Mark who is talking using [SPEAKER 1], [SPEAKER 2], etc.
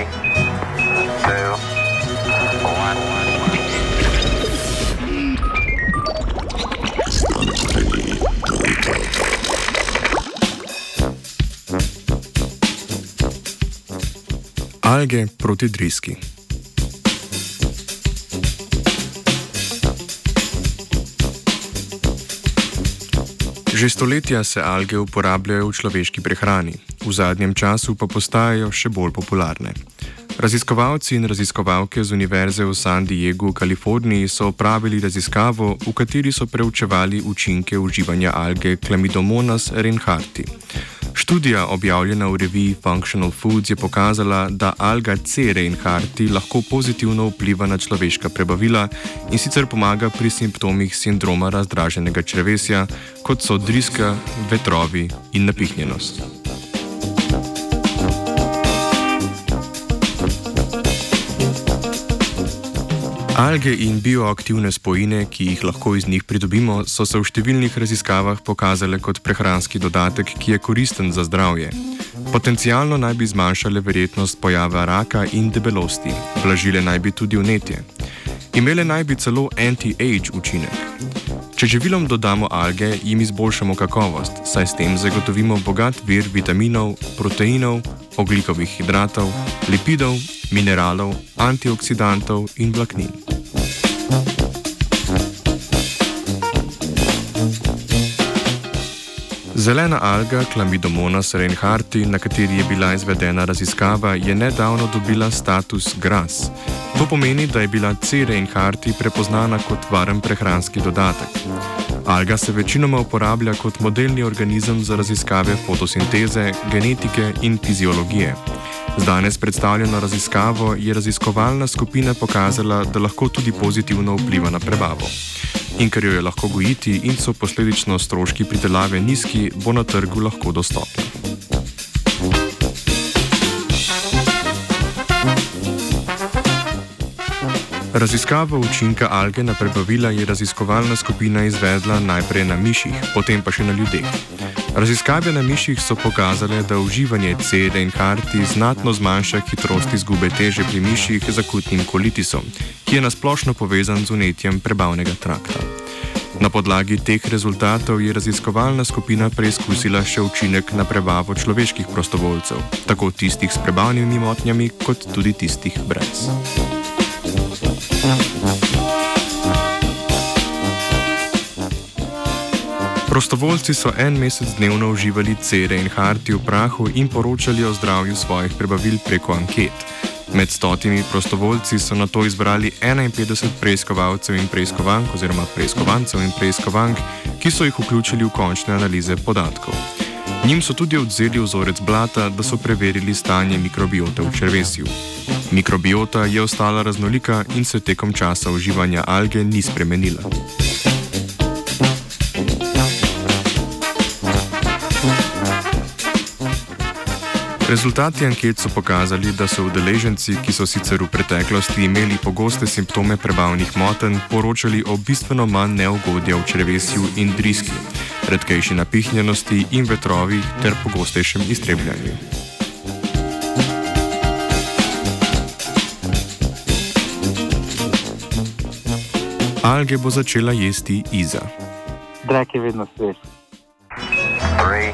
[SPEAKER 1] Three, two, one.
[SPEAKER 2] Alge proti driski. Že stoletja se alge uporabljajo v človeški prehrani, v zadnjem času pa postajajo še bolj popularne. Raziskovalci in raziskovalke z Univerze v San Diegu v Kaliforniji so opravili raziskavo, v kateri so preučevali učinke uživanja alge Chlamydomonas reinhardti. Študija, objavljena v reviji Functional Foods, je pokazala, da alga C. reinhardti lahko pozitivno vpliva na človeška prebavila in sicer pomaga pri simptomih sindroma razdraženega črevesja, kot so driska, vetrovi in napihnjenost. Alge in bioaktivne spojine, ki jih lahko iz njih pridobimo, so se v številnih raziskavah pokazale kot prehranski dodatek, ki je koristen za zdravje. Potencialno naj bi zmanjšale verjetnost pojava raka in debelosti, blažile naj bi tudi vnetje. Imele naj bi celo anti-age učinek. Če živilom dodamo alge, jim izboljšamo kakovost, saj s tem zagotovimo bogat vir vitaminov, proteinov, oglikovih hidratov, lipidov, mineralov, antioksidantov in vlaknin. Zelena alga Chlamydomonas reinhardti, na kateri je bila izvedena raziskava, je nedavno dobila status GRAS. To pomeni, da je bila C. reinhardti prepoznana kot varen prehranski dodatek. Alga se večinoma uporablja kot modelni organizem za raziskave fotosinteze, genetike in fiziologije. Z danes predstavljeno raziskavo je raziskovalna skupina pokazala, da lahko tudi pozitivno vpliva na prebavo in ker jo je lahko gojiti in so posledično stroški pridelave nizki, bo na trgu lahko dostopna. Raziskavo učinka alge na prebavila je raziskovalna skupina izvedla najprej na miših, potem pa še na ljudeh. Raziskave na miših so pokazale, da uživanje CD in karti znatno zmanjša hitrost izgube teže pri miših z akutnim kolitisom, ki je nasplošno povezan z unetjem prebavnega trakta. Na podlagi teh rezultatov je raziskovalna skupina preizkusila še učinek na prebavo človeških prostovoljcev, tako tistih s prebavnimi motnjami, kot tudi tistih brez. Prostovoljci so en mesec dnevno uživali cere in harti v prahu in poročali o zdravju svojih prebavil preko anket. Med stotimi prostovoljci so na to izbrali 51 preiskovalcev in preiskovank oziroma preiskovancev in preiskovank, ki so jih vključili v končne analize podatkov. Njim so tudi odzeli vzorec blata, da so preverili stanje mikrobiota v črvesju. Mikrobiota je ostala raznolika in se tekom časa uživanja alge ni spremenila. Rezultati anket so pokazali, da so udeleženci, ki so sicer v preteklosti imeli pogoste simptome prebavnih motenj, poročali o bistveno manj neugodja v črevesju in driski, redkejši napihnjenosti in vetrovih ter pogostejšem iztrebljanju. Alge bo začela jesti Iza.
[SPEAKER 3] Drek je vedno svež.
[SPEAKER 1] Three,